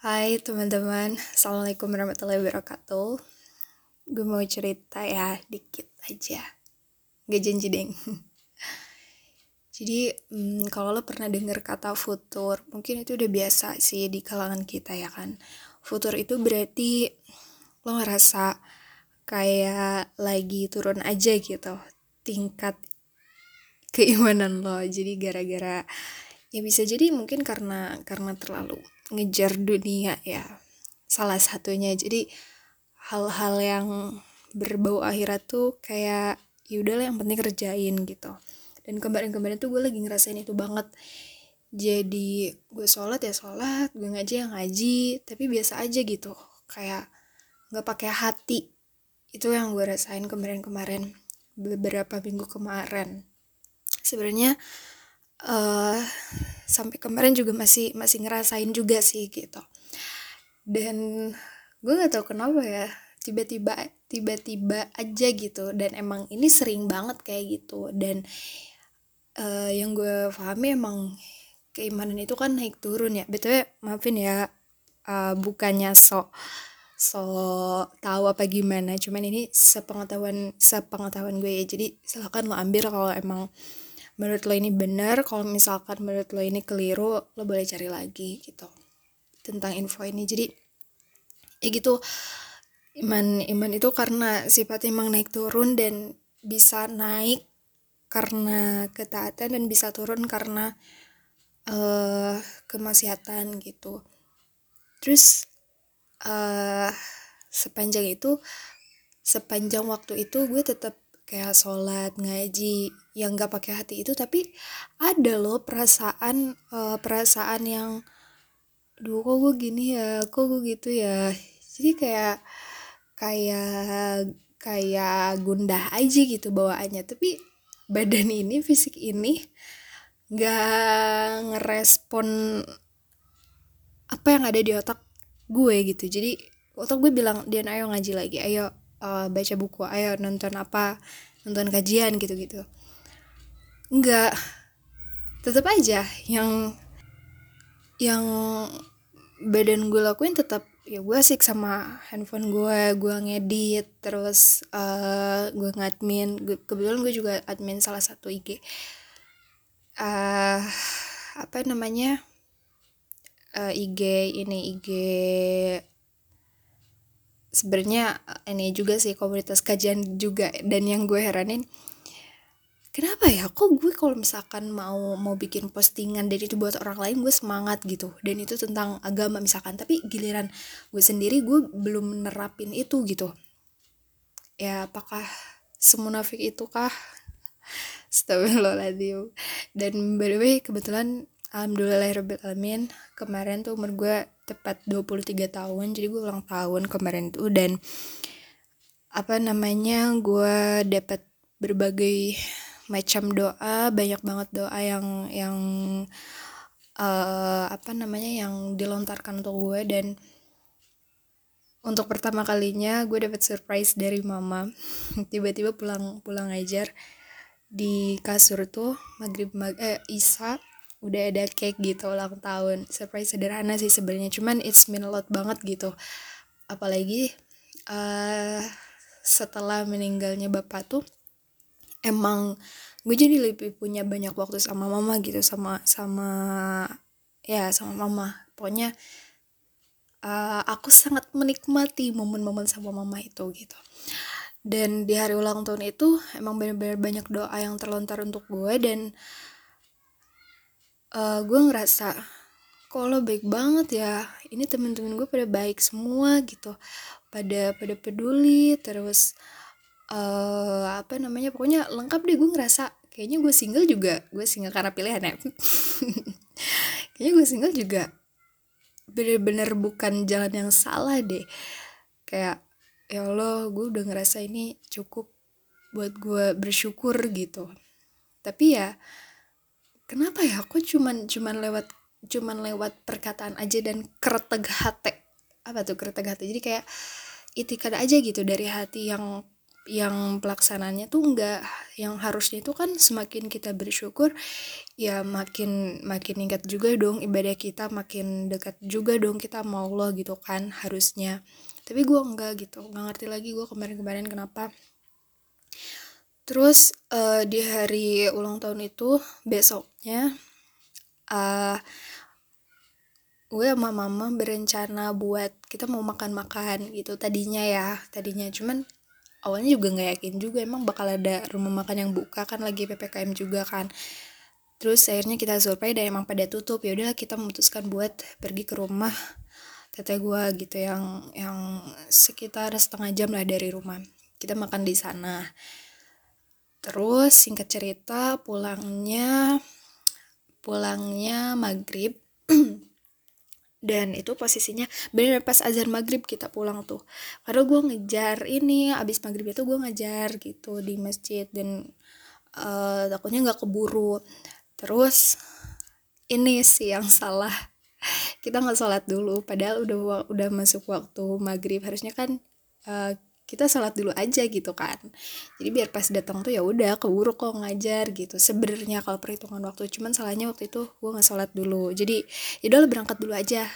Hai teman-teman, Assalamualaikum warahmatullahi wabarakatuh. Gue mau cerita ya, dikit aja. Gak janji deng Jadi, hmm, kalau lo pernah denger kata futur Mungkin itu udah biasa sih di kalangan kita ya kan. Futur itu berarti lo ngerasa kayak lagi turun aja gitu Tingkat keimanan lo. Jadi gara-gara ya bisa jadi mungkin karena karena terlalu ngejar dunia ya salah satunya. Jadi hal-hal yang berbau akhirat tuh kayak yaudahlah yang penting kerjain gitu. Dan kemarin-kemarin tuh gue lagi ngerasain itu banget. Jadi gue sholat ya sholat gue ngaji ya ngaji tapi biasa aja gitu. Kayak nggak pakai hati. Itu yang gue rasain kemarin-kemarin beberapa minggu kemarin. Sebenarnya uh, sampai kemarin juga masih masih ngerasain juga sih gitu. Dan gue nggak tahu kenapa ya tiba-tiba tiba-tiba aja gitu. Dan emang ini sering banget kayak gitu. Dan uh, yang gue pahami emang keimanan itu kan naik turun ya. Betul maafin ya uh, bukannya sok so tahu apa gimana. Cuman ini sepengetahuan sepengetahuan gue ya. Jadi silakan lo ambil kalau emang menurut lo ini benar? Kalau misalkan menurut lo ini keliru lo boleh cari lagi gitu. Tentang info ini. Jadi ya gitu. Iman iman itu karena sifatnya emang naik turun dan bisa naik karena ketaatan dan bisa turun karena uh, kemaksiatan gitu. Terus uh, sepanjang itu sepanjang waktu itu gue tetap kayak sholat ngaji yang gak pakai hati itu tapi ada loh perasaan uh, perasaan yang duh kok gue gini ya? Kok gue gitu ya? Jadi kayak kayak kayak gundah aja gitu bawaannya. Tapi badan ini fisik ini gak ngerespon apa yang ada di otak gue gitu. Jadi otak gue bilang Dian ayo ngaji lagi ayo uh, baca buku ayo nonton apa? Nonton kajian gitu-gitu. Enggak tetap aja yang yang badan gue lakuin tetap ya gue asik sama handphone gue gue ngedit terus uh, gue ngadmin kebetulan gue juga admin salah satu IG uh, eh, apa namanya? Uh, IG ini IG sebenarnya eh, ini juga sih komunitas kajian juga. Dan yang gue heranin kenapa ya? Kok gue kalau misalkan mau mau bikin postingan dan itu buat orang lain gue semangat gitu. Dan itu tentang agama misalkan. Tapi giliran gue sendiri gue belum nerapin itu gitu. Ya apakah semunafik itu kah Astagfirullahaladzim. Dan by the way kebetulan Alhamdulillahirrahmanirrahim Kemarin tuh umur gue tepat 23 tahun jadi gue ulang tahun kemarin tuh. Dan apa namanya gue dapat berbagai macam doa banyak banget doa yang yang uh, apa namanya yang dilontarkan untuk gue dan untuk pertama kalinya gue dapat surprise dari mama. Tiba-tiba pulang pulang ngajar di kasur tuh maghrib mag eh isa udah ada cake gitu ulang tahun. Surprise sederhana sih sebenarnya cuman it's mean a lot banget gitu. Apalagi uh, setelah meninggalnya bapak tuh emang gue jadi lebih punya banyak waktu sama mama gitu sama sama ya sama mama. Pokoknya uh, aku sangat menikmati momen-momen sama mama itu gitu. Dan di hari ulang tahun itu emang benar-benar banyak doa yang terlontar untuk gue dan gue ngerasa kalau baik banget ya? Ini temen-temen gue pada baik semua gitu. Pada pada peduli terus uh, apa namanya pokoknya lengkap deh gue ngerasa. Kayaknya gue single juga gue single karena pilihan ya. Kayaknya gue single juga bener-bener bukan jalan yang salah deh. Kayak ya Allah gue udah ngerasa ini cukup buat gue bersyukur gitu. Tapi ya kenapa ya? Aku cuman cuman lewat cuman lewat perkataan aja dan kereteg hati. Apa tuh kereteg hati? Jadi kayak itikad aja gitu dari hati yang yang pelaksananya tuh enggak yang harusnya itu kan semakin kita bersyukur ya makin makin ingat juga dong ibadah kita makin dekat juga dong kita mau Allah gitu kan harusnya. Tapi gue enggak gitu nggak ngerti lagi gue kemarin-kemarin kenapa terus uh, di hari ulang tahun itu besoknya uh, gue sama mama berencana buat kita mau makan-makan gitu tadinya ya tadinya. Cuman awalnya juga nggak yakin juga emang bakal ada rumah makan yang buka kan lagi ppkm juga kan. Terus akhirnya kita surprise dan emang pada tutup. Ya udahlah kita memutuskan buat pergi ke rumah teteh gue gitu yang yang sekitar setengah jam lah dari rumah. Kita makan di sana terus singkat cerita pulangnya pulangnya maghrib. Dan itu posisinya bener pas azan maghrib kita pulang tuh. Karena gue ngejar ini abis maghrib itu gue ngejar gitu di masjid dan uh, takutnya nggak keburu. Terus ini sih yang salah. Kita nggak sholat dulu padahal udah udah masuk waktu maghrib. Harusnya kan uh, kita sholat dulu aja gitu kan. Jadi biar pas datang tuh ya udah keburu kok ngajar gitu. Sebenarnya kalau perhitungan waktu cuman salahnya waktu itu gue nggak sholat dulu. Jadi ya udah berangkat dulu aja.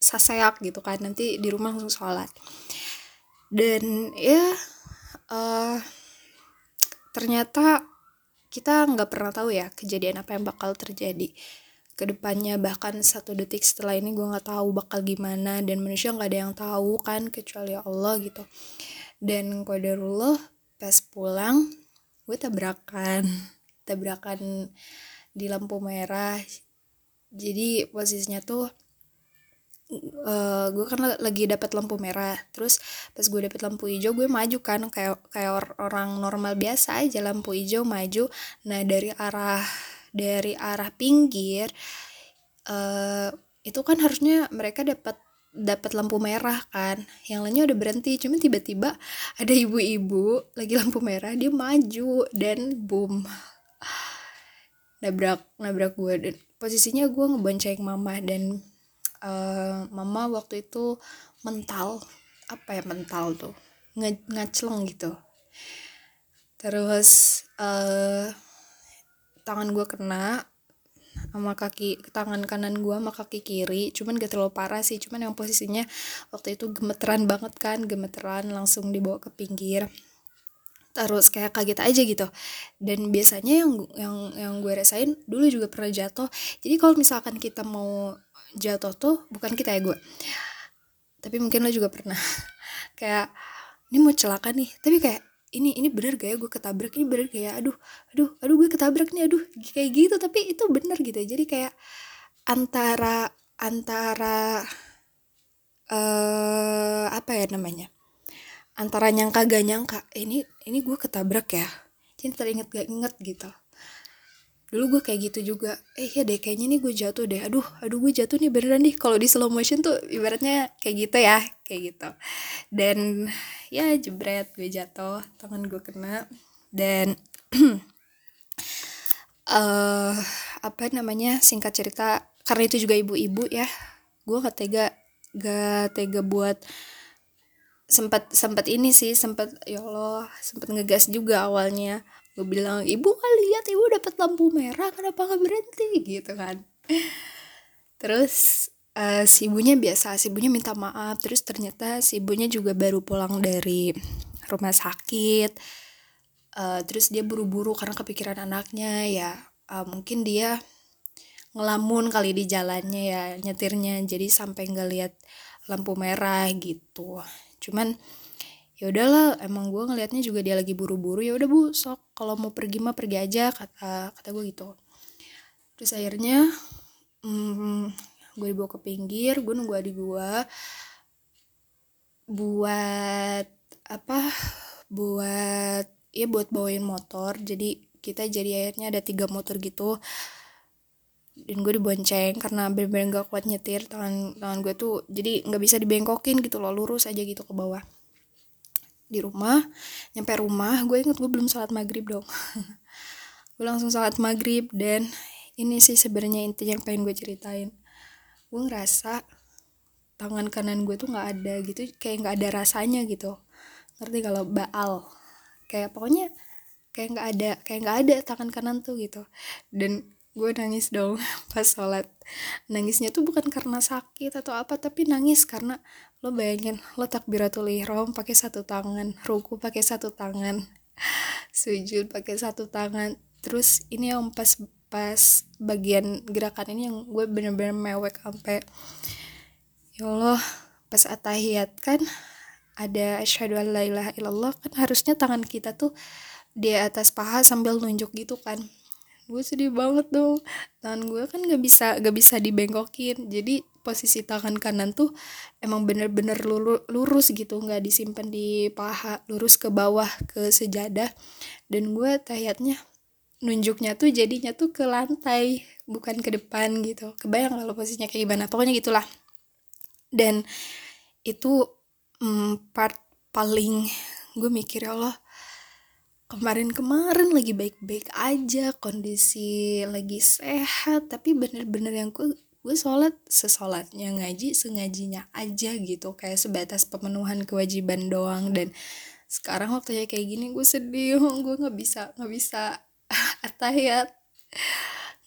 Saseak gitu kan nanti di rumah langsung sholat. Dan ya uh, ternyata kita nggak pernah tahu ya kejadian apa yang bakal terjadi ke depannya bahkan satu detik setelah ini gue nggak tahu bakal gimana dan manusia nggak ada yang tahu kan kecuali Allah gitu. Dan kodarullah pas pulang gue tabrakan tabrakan di lampu merah. Jadi posisinya tuh uh, gue kan lagi dapat lampu merah. Terus pas gue dapet lampu hijau gue maju kan kayak kayak orang normal biasa aja lampu hijau maju. Nah dari arah dari arah pinggir uh, itu kan harusnya mereka dapat dapat lampu merah kan. Yang lainnya udah berhenti cuma tiba-tiba ada ibu-ibu lagi lampu merah dia maju dan boom nabrak nabrak gue dan posisinya gue ngebonceng mama dan uh, mama waktu itu mental apa ya mental tuh Nge ngacleng gitu. Terus uh, tangan gue kena sama kaki tangan kanan gue sama kaki kiri cuman gak terlalu parah sih cuman yang posisinya waktu itu gemeteran banget kan gemeteran langsung dibawa ke pinggir. Terus kayak kaget aja gitu. Dan biasanya yang yang yang gue rasain dulu juga pernah jatuh. Jadi kalau misalkan kita mau jatuh tuh bukan kita ya gue tapi mungkin lo juga pernah. Kayak ini mau celaka nih. Tapi kayak ini ini bener gak ya gue ketabrak ini bener gak ya? Aduh aduh aduh gue ketabrak nih aduh kayak gitu. Tapi itu bener gitu jadi kayak antara antara uh, apa ya namanya? Antara nyangka gak nyangka eh, ini ini gue ketabrak ya. Cinta teringat gak inget gitu dulu gue kayak gitu juga. Eh ya deh kayaknya nih gue jatuh deh. Aduh aduh gue jatuh nih beneran nih. Kalau di slow motion tuh ibaratnya kayak gitu ya kayak gitu. Dan ya jebret gue jatuh tangan gue kena. Dan uh, apa namanya singkat cerita karena itu juga ibu-ibu ya gue gak tega gak tega buat sempat sempat ini sih sempat ya Allah sempat ngegas juga awalnya gue bilang ibu kan lihat ibu dapat lampu merah kenapa nggak berhenti? Gitu kan. Terus uh, si ibunya biasa si ibunya minta maaf. Terus ternyata si ibunya juga baru pulang dari rumah sakit. Uh, terus dia buru-buru karena kepikiran anaknya ya uh, mungkin dia ngelamun kali di jalannya ya nyetirnya. Jadi sampai nggak lihat lampu merah gitu. Cuman ya udahlah emang gue ngelihatnya juga dia lagi buru-buru ya udah bu sok kalau mau pergi mah pergi aja kata kata gue gitu. Terus akhirnya hmm, gue dibawa ke pinggir gue nunggu adik gue buat apa buat ya buat bawain motor jadi kita jadi akhirnya ada tiga motor gitu. Dan gue dibonceng karena bener-bener gak kuat nyetir tangan tangan gue tuh jadi nggak bisa dibengkokin gitu loh lurus aja gitu ke bawah di rumah nyampe rumah gue inget gue belum sholat maghrib dong. Gue langsung sholat maghrib dan ini sih sebenarnya inti yang pengen gue ceritain. Gue ngerasa tangan kanan gue tuh nggak ada gitu kayak nggak ada rasanya gitu. Ngerti kalau baal? Kayak pokoknya kayak nggak ada kayak nggak ada tangan kanan tuh gitu. Dan gue nangis dong pas sholat. Nangisnya tuh bukan karena sakit atau apa tapi nangis karena lo bayangin lo takbiratul ihram pakai satu tangan ruku pakai satu tangan sujud pakai satu tangan. Terus ini yang pas pas bagian gerakan ini yang gue bener-bener mewek sampai ya Allah pas atahiyat kan ada asyhadu an la ilaha kan harusnya tangan kita tuh di atas paha sambil nunjuk gitu kan gue sedih banget dong. Tangan gue kan gak bisa gak bisa dibengkokin. Jadi posisi tangan kanan tuh emang bener-bener lurus gitu. Nggak disimpan di paha lurus ke bawah ke sejadah. Dan gue tayatnya nunjuknya tuh jadinya tuh ke lantai bukan ke depan gitu. Kebayang kalau posisinya kayak gimana. Pokoknya gitulah. Dan itu mm, part paling gue mikir ya Allah kemarin-kemarin lagi baik-baik aja kondisi lagi sehat tapi bener-bener yang gue gue sholat sesolatnya ngaji sengajinya aja gitu. Kayak sebatas pemenuhan kewajiban doang. Dan sekarang waktunya kayak gini gue sedih. Gue nggak bisa nggak bisa atayat.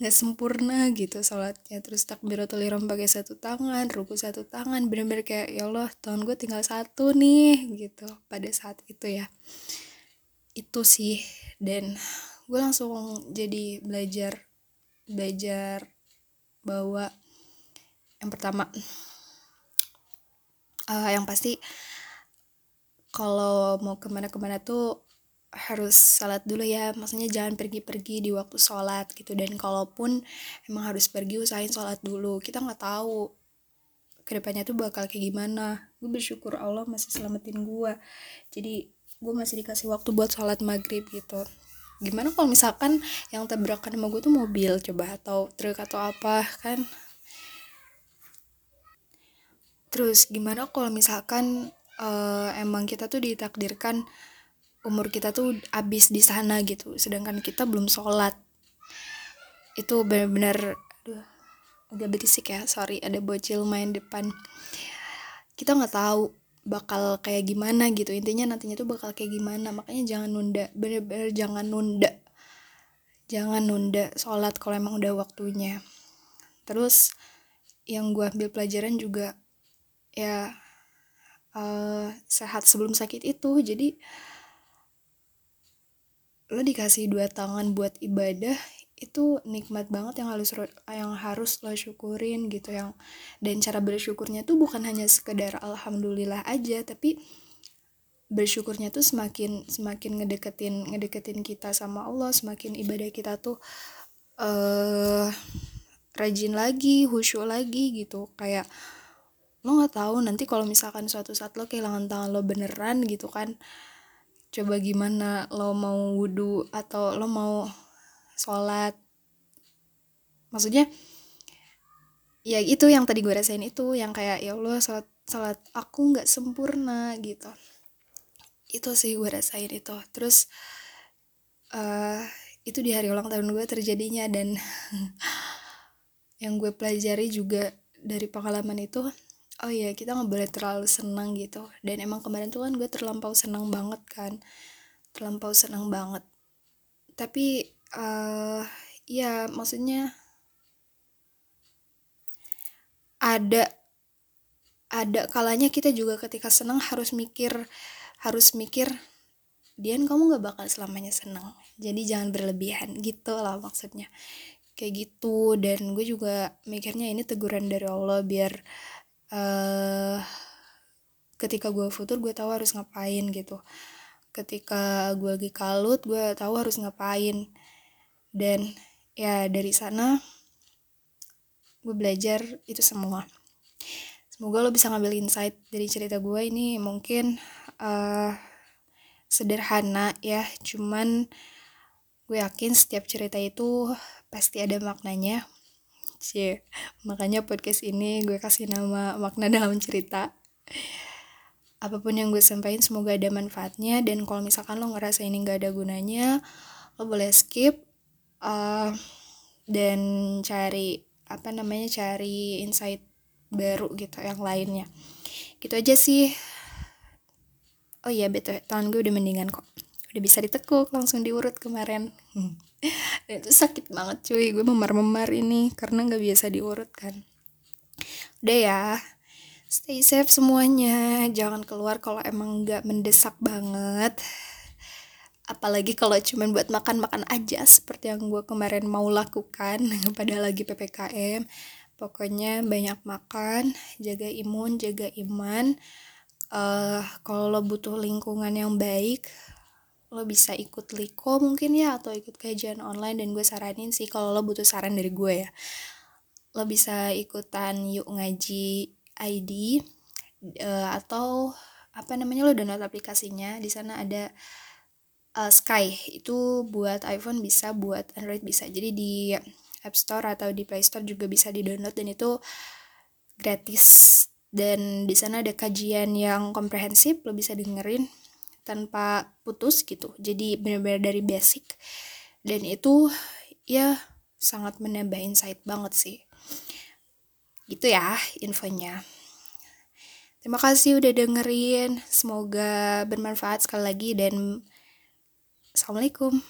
Nggak sempurna gitu sholatnya. Terus takbiratul ihram pakai satu tangan ruku satu tangan. Bener-bener kayak ya Allah tahun gue tinggal satu nih gitu pada saat itu ya itu sih. Dan gue langsung jadi belajar belajar bahwa yang pertama. Uh, yang pasti kalau mau ke mana-kemana tuh harus salat dulu ya. Maksudnya jangan pergi-pergi di waktu sholat gitu. Dan kalaupun emang harus pergi usahain sholat dulu. Kita nggak tahu ke depannya tuh bakal kayak gimana. Gue bersyukur Allah masih selamatin gue. Jadi gue masih dikasih waktu buat sholat maghrib gitu. Gimana kalau misalkan yang tabrakan sama gue tuh mobil coba atau truk atau apa kan? Terus gimana kalau misalkan uh, emang kita tuh ditakdirkan umur kita tuh abis di sana gitu sedangkan kita belum sholat. Itu benar-benar agak berisik ya sorry ada bocil main depan. Kita nggak tahu bakal kayak gimana gitu. Intinya nantinya tuh bakal kayak gimana. Makanya jangan nunda bener-bener jangan nunda. Jangan nunda sholat kalau emang udah waktunya. Terus yang gue ambil pelajaran juga ya uh, sehat sebelum sakit itu. Jadi lo dikasih dua tangan buat ibadah itu nikmat banget yang harus yang harus lo syukurin gitu yang dan cara bersyukurnya tuh bukan hanya sekedar alhamdulillah aja tapi bersyukurnya tuh semakin semakin ngedeketin ngedeketin kita sama Allah semakin ibadah kita tuh uh, rajin lagi khusyuk lagi gitu. Kayak lo nggak tahu nanti kalau misalkan suatu saat lo kehilangan tangan lo beneran gitu kan coba gimana lo mau wudhu atau lo mau sholat. Maksudnya ya itu yang tadi gue rasain itu yang kayak ya Allah sholat sholat aku nggak sempurna gitu. Itu sih gue rasain itu. Terus uh, itu di hari ulang tahun gue terjadinya dan yang gue pelajari juga dari pengalaman itu oh iya kita nggak boleh terlalu senang gitu. Dan emang kemarin tuh kan gue terlampau senang banget kan. Terlampau senang banget. Tapi uh, ya maksudnya ada ada kalanya kita juga ketika senang harus mikir harus mikir Dian kamu gak bakal selamanya senang. Jadi jangan berlebihan. Gitu lah maksudnya. Kayak gitu dan gue juga mikirnya ini teguran dari Allah biar uh, ketika gue futur gue tahu harus ngapain gitu. Ketika gue lagi kalut gue tahu harus ngapain dan ya dari sana gue belajar itu semua. Semoga lo bisa ngambil insight dari cerita gue ini mungkin uh, sederhana ya cuman gue yakin setiap cerita itu pasti ada maknanya. Cie, makanya podcast ini gue kasih nama makna dalam cerita. Apa pun yang gue sampaikan semoga ada manfaatnya. Dan kalau misalkan lo ngerasa ini gak ada gunanya, lo boleh skip uh, dan cari apa namanya cari insight baru gitu yang lainnya. Gitu aja sih. Oh iya betul, tahun gue udah mendingan kok. udah bisa ditekuk langsung diurut kemarin dan itu sakit banget cuy gue memar-memar ini karena nggak biasa diurut kan udah ya stay safe semuanya jangan keluar kalau emang nggak mendesak banget apalagi kalau cuman buat makan-makan aja seperti yang gue kemarin mau lakukan pada lagi PPKM pokoknya banyak makan jaga imun jaga iman. Uh, kalau lo butuh lingkungan yang baik lo bisa ikut liko mungkin ya atau ikut kajian online dan gue saranin sih kalau lo butuh saran dari gue ya. Lo bisa ikutan yuk ngaji ID uh, atau apa namanya lo download aplikasinya. Di sana ada uh, Sky. Itu buat iPhone bisa buat Android bisa. Jadi di App Store atau di Play Store juga bisa di download dan itu gratis. Dan di sana ada kajian yang komprehensif lo bisa dengerin tanpa putus gitu. Jadi benar-benar dari basic. Dan itu ya sangat menambah insight banget sih. Gitu ya infonya. Terima kasih udah dengerin. Semoga bermanfaat sekali lagi dan Assalamualaikum.